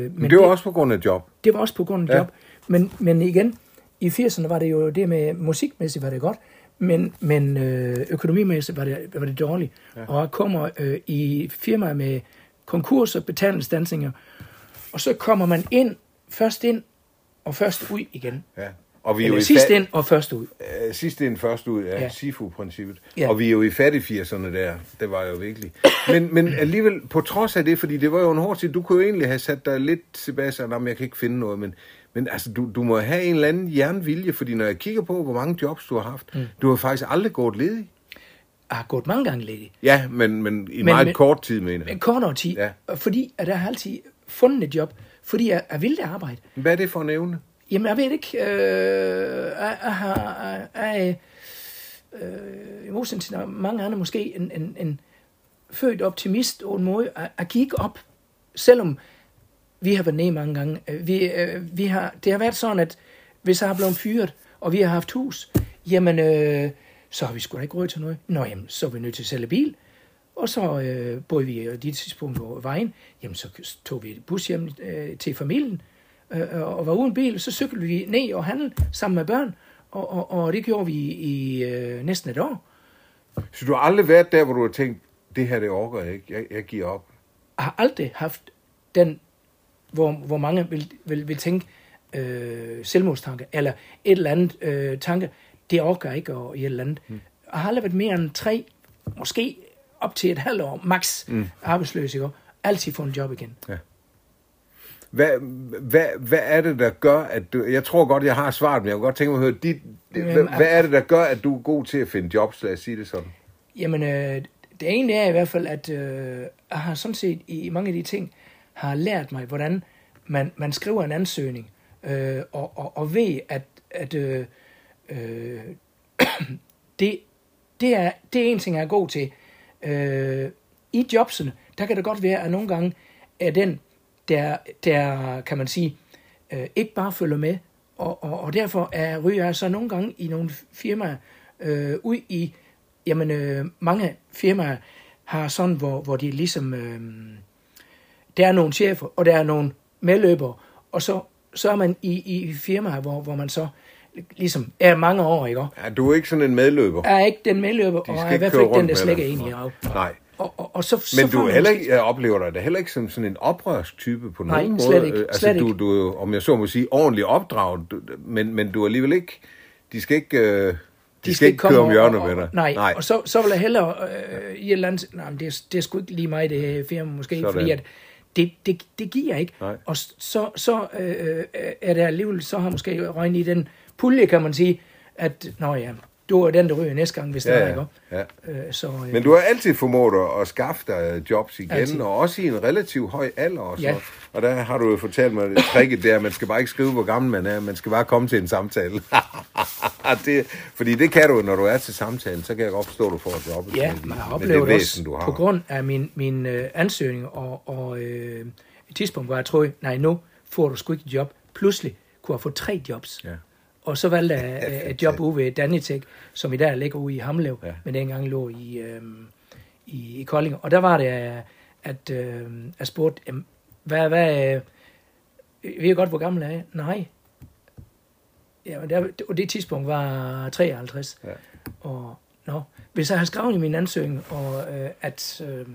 men Men det var også på grund af job. det var også på grund af Ja. job. Men, men igen, i 80'erne var det jo det med musikmæssigt var det godt, men, men øh, økonomimæssigt var det, var det dårligt. Ja. Og jeg kommer øh, i firmaer med konkurser, betalingsstansinger, og så kommer man ind, først ind og først ud igen. Ja. Og vi er jo Eller i sidst fa- ind og først ud. Øh, sidst ind, først ud ja. Ja. SIFU-princippet. Ja. Og vi er jo i fattig-80'erne der. Det var jo virkelig. Men, men alligevel, på trods af det, fordi det var jo en hård tid, du kunne jo egentlig have sat dig lidt tilbage og sagt, "Nå, men jeg kan ikke finde noget, men, men altså, du, du må have en eller anden jernvilje, fordi når jeg kigger på, hvor mange jobs du har haft, mm. du har faktisk aldrig gået ledig. Jeg har gået mange gange ledig. Ja, men, men i Men- meget men- kort tid, mener jeg. Kortere tid. Ja. Fordi at jeg har altid fundet et job, fordi jeg, jeg ville arbejde. Hvad er det for en evne? Jamen, jeg ved ikke. Øh, jeg, jeg, har, jeg, jeg øh, i modsætning til mange andre måske en, en, en født optimist på en måde. Jeg, jeg gik op, selvom vi har været nede mange gange. Øh, Vi, øh, vi har, det har været sådan, at hvis jeg har blevet fyret, og vi har haft hus, jamen, øh, så har vi sgu da ikke råd til noget. Nå, jamen, så er vi nødt til at sælge bil. Og så øh, boede vi i det tidspunkt på vejen. Jamen, så tog vi bus hjem øh, til familien, øh, og var uden bil. Så cyklede vi ned og handlede sammen med børn, og, og, og det gjorde vi i øh, næsten et år. Så du har aldrig været der, hvor du har tænkt, det her, det orker jeg ikke. Jeg, jeg giver op. Jeg har aldrig haft den, hvor, hvor mange vil, vil, vil tænke øh, selvmordstanke, eller et eller andet øh, tanke, det orker ikke, og et eller andet. Mm. Jeg har aldrig været mere end tre, måske op til et halvt år, max, mm. arbejdsløs, ikke? Altid få en job igen. Hvad, hvad, hvad er det, der gør, at du... Jeg tror godt, jeg har svaret, men jeg kunne godt tænke mig at høre, dit, det, hvad, Jamen, hvad er det, der gør, at du er god til at finde jobs, lad os sige det sådan? Jamen, øh, det ene er i hvert fald, at øh, jeg har sådan set i mange af de ting, har lært mig, hvordan man, man skriver en ansøgning, øh, og, og, og ved, at, at øh, øh, det, det, er, det er en ting, jeg er god til. Øh, I jobsene, der kan det godt være, at nogle gange er den, der, der kan man sige, øh, ikke bare følger med, og, og, og derfor er, ryger jeg så nogle gange i nogle firmaer øh, ud i, jamen øh, mange firmaer har sådan, hvor, hvor de ligesom, øh, der er nogle chefer, og der er nogle medløbere, og så, så er man i, i firmaer, hvor, hvor man så ligesom er mange år, ikke? Ja, du er ikke sådan en medløber. er ikke den medløber, De og skal er i ikke hvert fald ikke den, der med slækker dig. ind i af. Nej. Og, og, og så, så Men får du er heller ikke, jeg oplever dig da heller ikke som sådan en oprørsk type på Nej, nogen slet måde. ikke, Øh, Altså, slet du, ikke. du er om jeg så må sige, ordentligt opdraget, men, men du er alligevel ikke, de skal ikke, øh, de, skal, ikke køre om hjørnet med dig. Nej, nej, og så, så vil jeg hellere øh, i et eller andet... Nej, men det, er, det er sgu ikke lige mig, det her firma måske, Sådan. fordi at det, det, det giver ikke. Nej. Og så, så øh, er det alligevel, så har måske røgnet i den pulje, kan man sige, at, nå ja, du er den, der ryger næste gang, hvis det Ja, er, ja, ikke? ja. Øh, så, øh, Men du har altid formået at- skaffe dig jobs igen, Altid. og også i en relativt høj alder. Og, så. Ja. og der har du jo fortalt mig, at tricket der, man skal bare ikke skrive, hvor gammel man er, man skal bare komme til en samtale. det, fordi det kan du, når du er til samtalen, så kan jeg godt forstå, at du får et job. Ja, man har oplevet det det væsen, også du har. på grund af min, min øh, ansøgning, og, og øh, et tidspunkt, hvor jeg troede, nej, nu får du sgu ikke et job. Pludselig kunne jeg få tre jobs. Ja. Og så valgte jeg øh, et job ude ved Danitech, som i dag ligger ude i Hamlev, Ja. ja. men dengang lå i, øh, i, i Kolding. Og der var det, øh, at øh, jeg spurgte, hvad, hvad, øh, ved jeg godt, hvor gammel jeg er? Nej. Ja, men der, og det tidspunkt var 53. Ja. Og, nå, hvis jeg havde skrevet i min ansøgning, og, øh, at øh,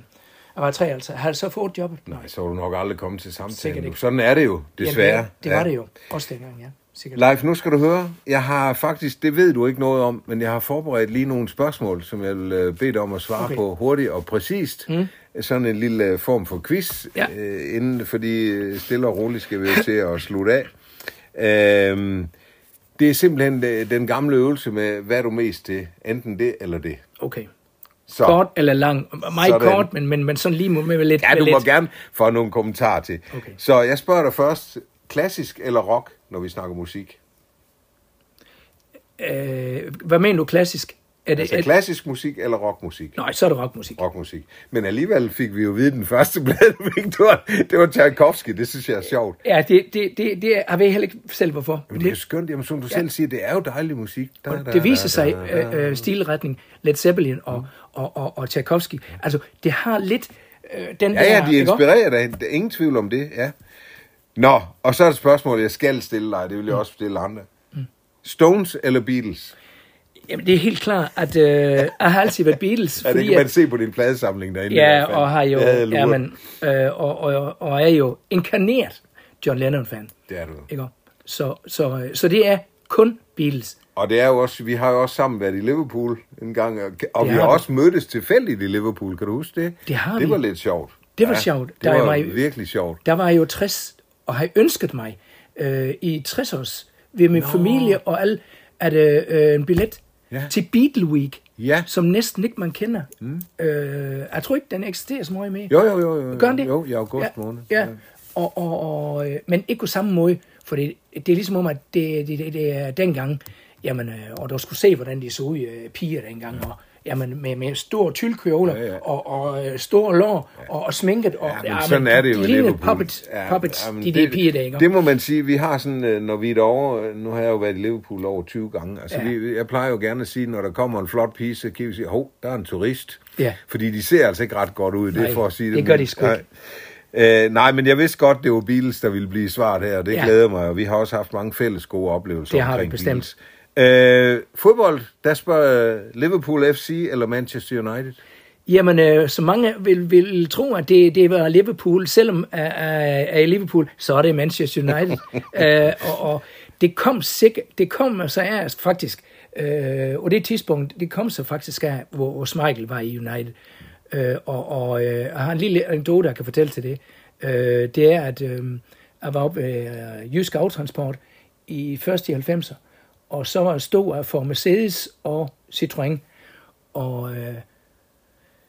jeg var 53, havde jeg så fået jobbet? Nej, så var du nok aldrig kommet til samtalen. Sådan er det jo, desværre. Jamen, det, det var det jo. Også dengang, ja. Sikkert. Leif, nu skal du høre. Jeg har faktisk, det ved du ikke noget om, men jeg har forberedt lige nogle spørgsmål, som jeg vil øh, bede dig om at svare Okay. på hurtigt og præcist. Mm. Sådan en lille øh, form for quiz, Ja. øh, inden, fordi øh, stille og roligt skal vi jo til at slutte af. Øhm, det er simpelthen den gamle øvelse med, hvad er du mest til? Enten det eller det. Okay. Så, Kort eller lang? Meget Sådan. kort, men, men, men sådan lige med, med lidt. ja, du lidt. må gerne få nogle kommentarer til. Okay. Så jeg spørger dig først, klassisk eller rock, når vi snakker musik? Øh, hvad mener du klassisk? Er det, Altså er, klassisk musik eller rockmusik? nej, så er det rockmusik. rockmusik. Men alligevel fik vi jo vide den første det var, det var Tchaikovsky. Det synes jeg er sjovt. Ja, det, det, det, det er, jeg ved heller ikke selv, hvorfor. Men det er jo skønt, jamen, som du ja. selv siger, det er jo dejlig musik. Da, da, det viser sig da, da. øh, øh, stilretning, Led Zeppelin og, og, og, og Tchaikovsky. Altså, det har lidt øh, den Ja, der... ja, de ikke også? inspirerer dig. Der er ingen tvivl om det, ja. Nå, og så er det et spørgsmål, jeg skal stille dig. Det vil jeg også stille andre. Stones eller Beatles? Jamen, det er helt klart, at øh, jeg har altid været Beatles, Ja, det fordi kan man at, se på din pladesamling derinde. ja, og har jo, Det luret. jamen, øh, og, og, og er jo inkarneret John Lennon-fan. Det er du. Ikke? Så, så, så det er kun Beatles. Og det er jo også, vi har jo også sammen været i Liverpool en gang, og, Det vi har også mødtes tilfældigt i Liverpool, kan du huske det? Det har Det vi. var lidt sjovt. Det var sjovt. Det Der var var- virkelig sjovt. Der var jo 60, og har ønsket mig øh, i 60 års ved min Nå. familie og alle, at øh, en billet Ja. ja. til Beatle Week, Ja. som næsten ikke man kender. Mm. Øh, jeg tror ikke, den eksisterer så meget mere. Jo, jo, jo. jo Gør den det? Jo, i august ja, måned. Ja, og, og, og, øh, men ikke på samme måde, for det, det er ligesom om, at det, det, det, det er dengang, jamen, øh, og du skulle se, hvordan de så ud, øh, piger dengang, og jamen, med, med store tyldkjoler, Ja, ja. og, og øh, store lår, og, og sminket, og Ja, men sådan er det jo i Liverpool. Puppets, puppets men de, de piger der, ikke? Det må man sige, vi har sådan, øh, når vi er derovre, nu har jeg jo været i Liverpool over 20 gange, altså Ja. vi, jeg plejer jo gerne at sige, når der kommer en flot pige, så kan vi sige, hov, der er en turist. Ja. Fordi de ser altså ikke ret godt ud, det er for at sige det. det gør de sgu ikke. Nej. Øh, nej, men jeg vidste godt, det var Beatles, der ville blive svaret her, og det Ja. ja. glæder mig, og vi har også haft mange fælles gode oplevelser Det har vi bestemt. Beatles. Øh, fodbold, der spørger øh, Liverpool FC eller Manchester United? Jamen, øh, så mange vil, vil tro, at det, det var Liverpool. Selvom er, er, er i Liverpool, så er det Manchester United. øh, og, og det kom sikkert, det kom så af faktisk, øh, og det tidspunkt, det kom så faktisk af, hvor, hvor Michael var i United. Øh, og og øh, jeg har en lille anekdote, jeg kan fortælle til det. Øh, det er, at øh, jeg var oppe ved øh, Jysk Autotransport i først i 90'er, og så var stod jeg for Mercedes og Citroën, og... Øh,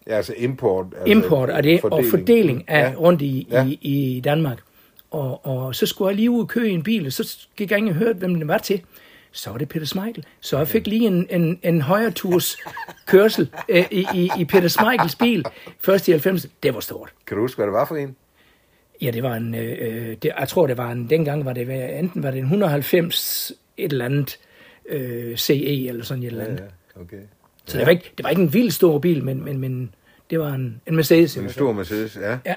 Ja, altså import. Altså import af det, fordeling. og fordeling af Ja. rundt i, Ja. i, i Danmark. Og, og så skulle jeg lige ud og køre i en bil, og så gik jeg ind og hørte, hvem den var til. Så var det Peter Smeichel. Så jeg fik lige en, en, en højre turs kørsel øh, i, i, i Peter Smeichels bil. Først i 90. Det var stort. Kan du huske, hvad det var for en? Ja, det var en, øh, det, jeg tror, det var en, dengang var det, enten var det en 190 et eller andet øh, CE eller sådan et eller andet. Ja, okay. Så det var, ikke, det var ikke en vild stor bil, men, men, men det var en, en Mercedes. En stor Mercedes, ja. Ja.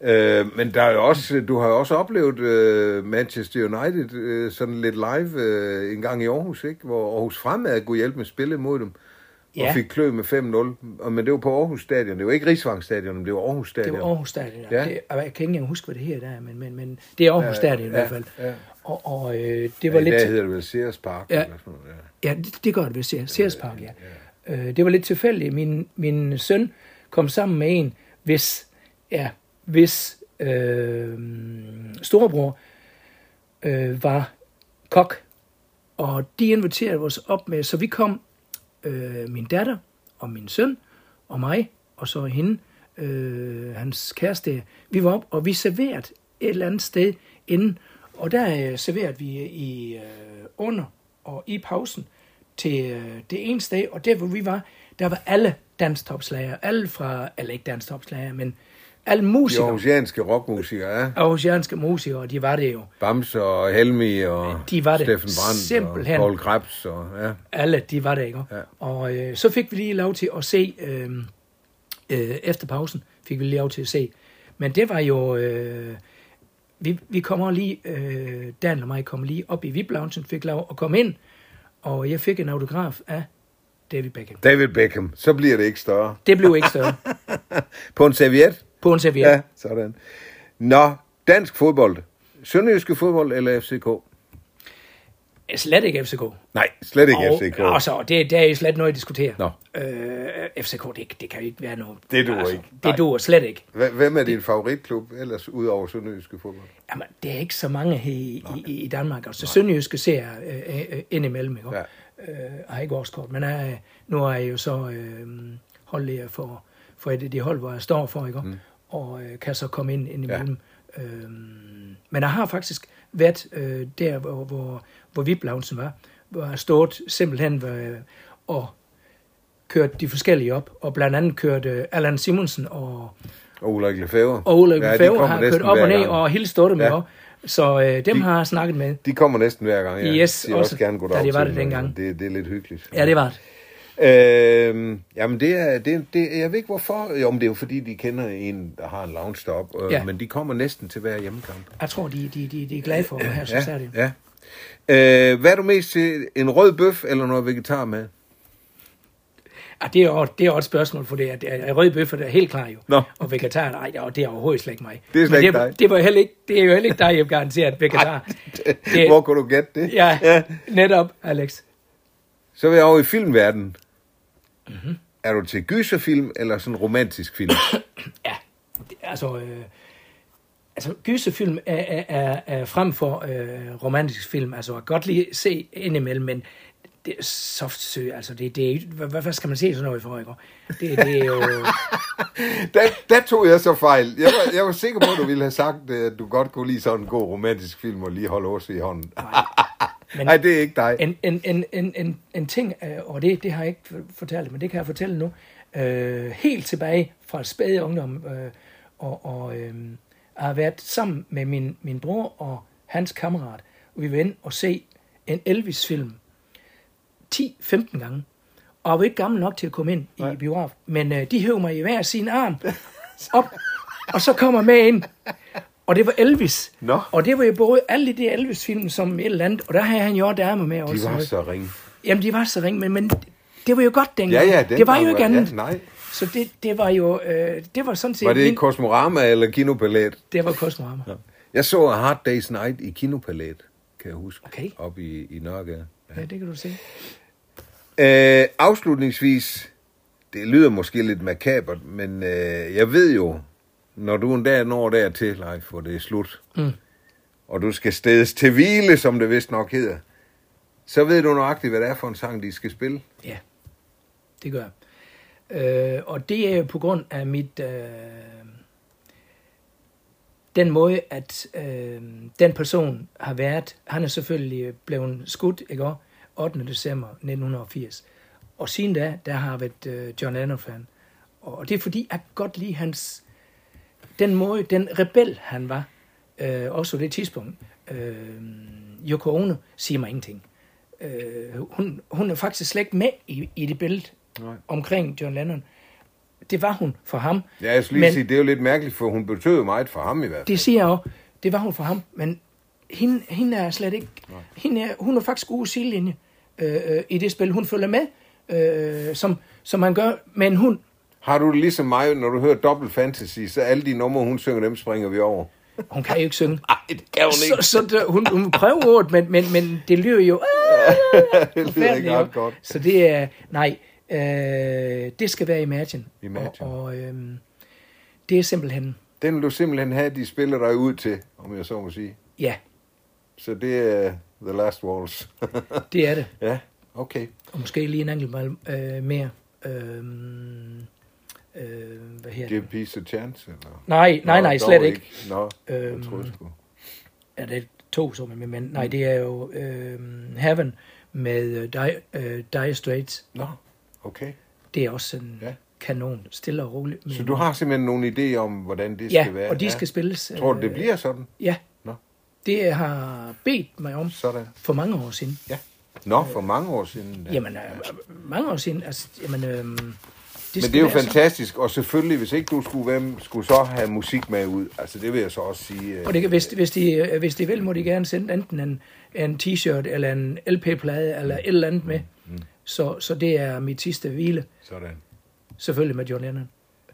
Øh, men der er jo også, du har jo også oplevet øh, Manchester United øh, sådan lidt live øh, en gang i Aarhus, ikke? hvor Aarhus Fremad kunne hjælpe med spillet mod dem. Ja. Og fik klø med 5-0. Og- Men det var på Aarhus Stadion. Det var ikke Rigsvang Stadion, men det var Aarhus Det Stadion. var Aarhus Stadion, ja. Ja. Det, jeg kan ikke engang huske, hvad det her der, men, men, men det er Aarhus Ja, Stadion i ja, hvert fald. ja. Og, og øh, det Ja, var I lidt... dag hedder det vel Sears Park. Ja. Eller sådan noget, ja. Ja, det, det gør det ved Sears, Sears Park, ja. Øh, det var lidt tilfældigt. Min, min søn kom sammen med en, hvis, ja, hvis øh, storebror øh, var kok, og de inviterede os op med, så vi kom, øh, min datter og min søn og mig, og så hende, øh, hans kæreste, vi var op, og vi serveret et eller andet sted inden, og der øh, serverede vi øh, i øh, under og i pausen til øh, det ene sted, og der hvor vi var, der var alle danstopslager, alle fra, eller ikke danstopslager, men alle De musikere, aarhusianske rockmusikere, ja. aarhusianske musikere, de var det jo. Bamse og Helmi og De var det. Steffen Brandt Simpelthen. og Paul Krebs. Og, ja. Alle, de var der, ikke? Ja. Og øh, så fik vi lige lov til at se, øh, øh, efter pausen, fik vi lige lov til at se. Men det var jo, øh, vi, vi kommer lige, øh, Dan og mig kommer lige op i VIP-loungen, fik lov at komme ind, og jeg fik en autograf af David Beckham. David Beckham. Så bliver det ikke større. Det blev ikke større. På en serviet? På en serviet. Ja, sådan. Nå, dansk fodbold. Sønderjyske fodbold eller FCK? Slet ikke FCK. Nej, slet ikke og, FCK. Og så, det, det er jo slet noget at diskutere. Nå. Øh, FCK, det, det kan jo ikke være noget. Det duer ikke. Nej. Det duer slet ikke. Hvem er din favoritklub ellers, udover Sønderjyske fodbold? Jamen, det er ikke så mange her i, i, i Danmark. Altså, Sønderjyske ser jeg øh, øh, indimellem, ikke? Ja. Øh, har ikke årskort, men jeg, nu er jeg jo så øh, holdlærer for, for et af de hold, hvor jeg står for, ikke? Mm. Og øh, kan så komme ind indimellem. Ja. Øh, men jeg har faktisk været øh, der, hvor, hvor, hvor Viblausen var, hvor jeg stået simpelthen øh, og kørt de forskellige op, og blandt andet kørt øh, Allan Simonsen og, Og Ulrik Lefebvre. og Ole Ja, de Lefebvre har kørt op og ned, og hele stået med Ja. ja. Så øh, dem De- har jeg snakket med. De kommer næsten hver gang, ja. Yes, Siger også, også, gerne goddag da det var det dengang. Det, det er lidt hyggeligt. Ja, det var det. Øhm, jamen, det er, det, er- det, jeg ved ikke hvorfor. Jo, men det er jo fordi, de kender en, der har en lounge deroppe. Øh, Ja. Men de kommer næsten til hver hjemmekamp. Jeg tror, de, de, de, de er glade for at være her, så ja, det. ja. Øh, hvad er du mest til? En rød bøf eller noget vegetar med? Ja, det, er, det er også et spørgsmål, for det er, det er røde bøffer, der er helt klar jo. Nå. Og vegetar, nej, det er, det er overhovedet slet ikke mig. Det er slet ikke det, dig. Det, var heller ikke, det er jo heller ikke dig, jeg garanteret vegetar. Det- Hvor kunne du gætte det? Ja, ja, netop, Alex. Så vil jeg over i filmverdenen. Mhm. Mm-hmm. Er du til gyserfilm eller sådan romantisk film? Ja, det- altså... Øh, altså, gyserfilm er, er, er, er frem for øh, romantisk film. Altså, jeg kan godt lige se indimellem, men det er soft sø, altså, det, det er, hvad, hvad skal man se sådan noget for, ikke? Det, det er jo... der, der tog jeg så fejl. Jeg var, jeg var sikker på, at du ville have sagt, øh, at du godt kunne lide sådan en god romantisk film og lige holde os i hånden. Men- Nej, det er ikke dig. En, en, en, en, en, en ting, øh, og det, det har jeg ikke fortalt, men det kan jeg fortælle nu. Øh, helt tilbage fra spæde ungdom, øh, og, og øh, har været sammen med min, min bror og hans kammerat, og vi var inde og se en Elvis-film 10-15 gange. Og jeg var ikke gammel nok til at komme ind i biograf, men øh, de hævde mig i hver sin arm op, og så kommer med ind. Og det var Elvis. Nå. Og det var jo både alle de Elvis-film som et eller andet, og der havde han jo damer med De også. var så ringe. Jamen, de var så ringe, men, men det var jo godt dengang. Ja, ja, den det var jo ikke andet. Ja, nej. Så det, det var jo, øh, det var sådan set... Var det min- Kosmorama eller Kinopalet? Det var Kosmorama. Ja. Jeg så A Hard Day's Night i Kinopalet, kan jeg huske. Okay. Op i, i Nørregade. ja, det kan du se. Øh, afslutningsvis, det lyder måske lidt makabert, men øh, jeg ved jo, når du en dag når dertil, Leif, hvor det er slut, Mm. og du skal stedes til hvile, som det vist nok hedder, så ved du nøjagtigt, hvad det er for en sang, de skal spille. Ja, det gør jeg. Øh, og det er jo på grund af mit... Øh, den måde, at øh, den person har været, han er selvfølgelig blevet skudt, ikke også? 8. december 1980. Og siden da, der har været øh, John Lennon-fan. Og det er fordi, jeg godt lide hans... Den måde, den rebel han var, øh, også på det tidspunkt. Øh, Yoko Ono siger mig ingenting. Øh, hun, hun er faktisk slet ikke med i, i det billede Nej. omkring John Lennon. Det var hun for ham. Ja, jeg skulle lige Men- sige, det er jo lidt mærkeligt, for hun betød meget for ham i hvert fald. Det siger jeg også. Det var hun for ham, men hende, hende er slet ikke... Hende er, hun er faktisk god sidelinje øh, øh, i det spil. Hun følger med, øh, som, som man gør med en hund. Har du det ligesom mig, når du hører Double Fantasy, så alle de numre, hun synger, dem springer vi over? Hun kan jo ikke synge. Nej, det kan hun Så, så der, hun, hun prøver ordet, men, men, men det lyder jo... det lyder ikke jo. ret godt. Så det er... Nej, øh, det skal være Imagine. Imagine. Og, og øh, det er simpelthen... Den vil du simpelthen have, de spiller dig ud til, om jeg så må sige. Ja, Så det er The Last Waltz. det er det. ja, okay. Og måske lige en enkelt øh, mere. Øh, øh, hvad her? Give Peace a Chance? Eller? Nej, nej, nej, slet ikke. Nå, jeg Øhm, tror jeg sgu. Ja, det er to, som er med, men nej, det er jo øh, Heaven med øh, Dire, dire Straits. Nå, okay. Det er også en Ja. ja. kanon, stille og roligt. Så du har simpelthen nogle idéer om, hvordan det Ja, skal være? og de skal spilles. Tror du, det øh, bliver sådan? Ja, Nå, det har bedt mig om sådan. for mange år siden. Ja. Nå, for mange år siden. Ja. Jamen, øh, mange år siden, altså, jamen, øh, Men skal det er jo fantastisk, og selvfølgelig, hvis ikke du skulle, hvem skulle så have musik med ud? Altså, det vil jeg så også sige. øh, Og det, kan- hvis, hvis, de, øh, hvis de vil, må de gerne sende enten en, en t-shirt eller en LP-plade eller et eller andet med. Så, så det er mit sidste hvile, Sådan. selvfølgelig med John Lennon.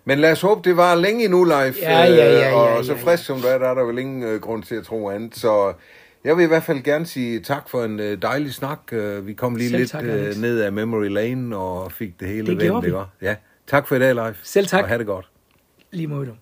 Men lad os håbe, det var længe endnu, Leif. Ja, ja, ja, ja, Og ja, så ja. frisk som du er, der er der vel ingen øh, grund til at tro andet. Så jeg vil i hvert fald gerne sige tak for en øh, dejlig snak. Øh, vi kom lige Selv lidt tak, øh, ned af Memory Lane og fik det hele Det vi. ikke? Ja, tak for i dag, Leif. Selv tak. Og have det godt. Lige måde.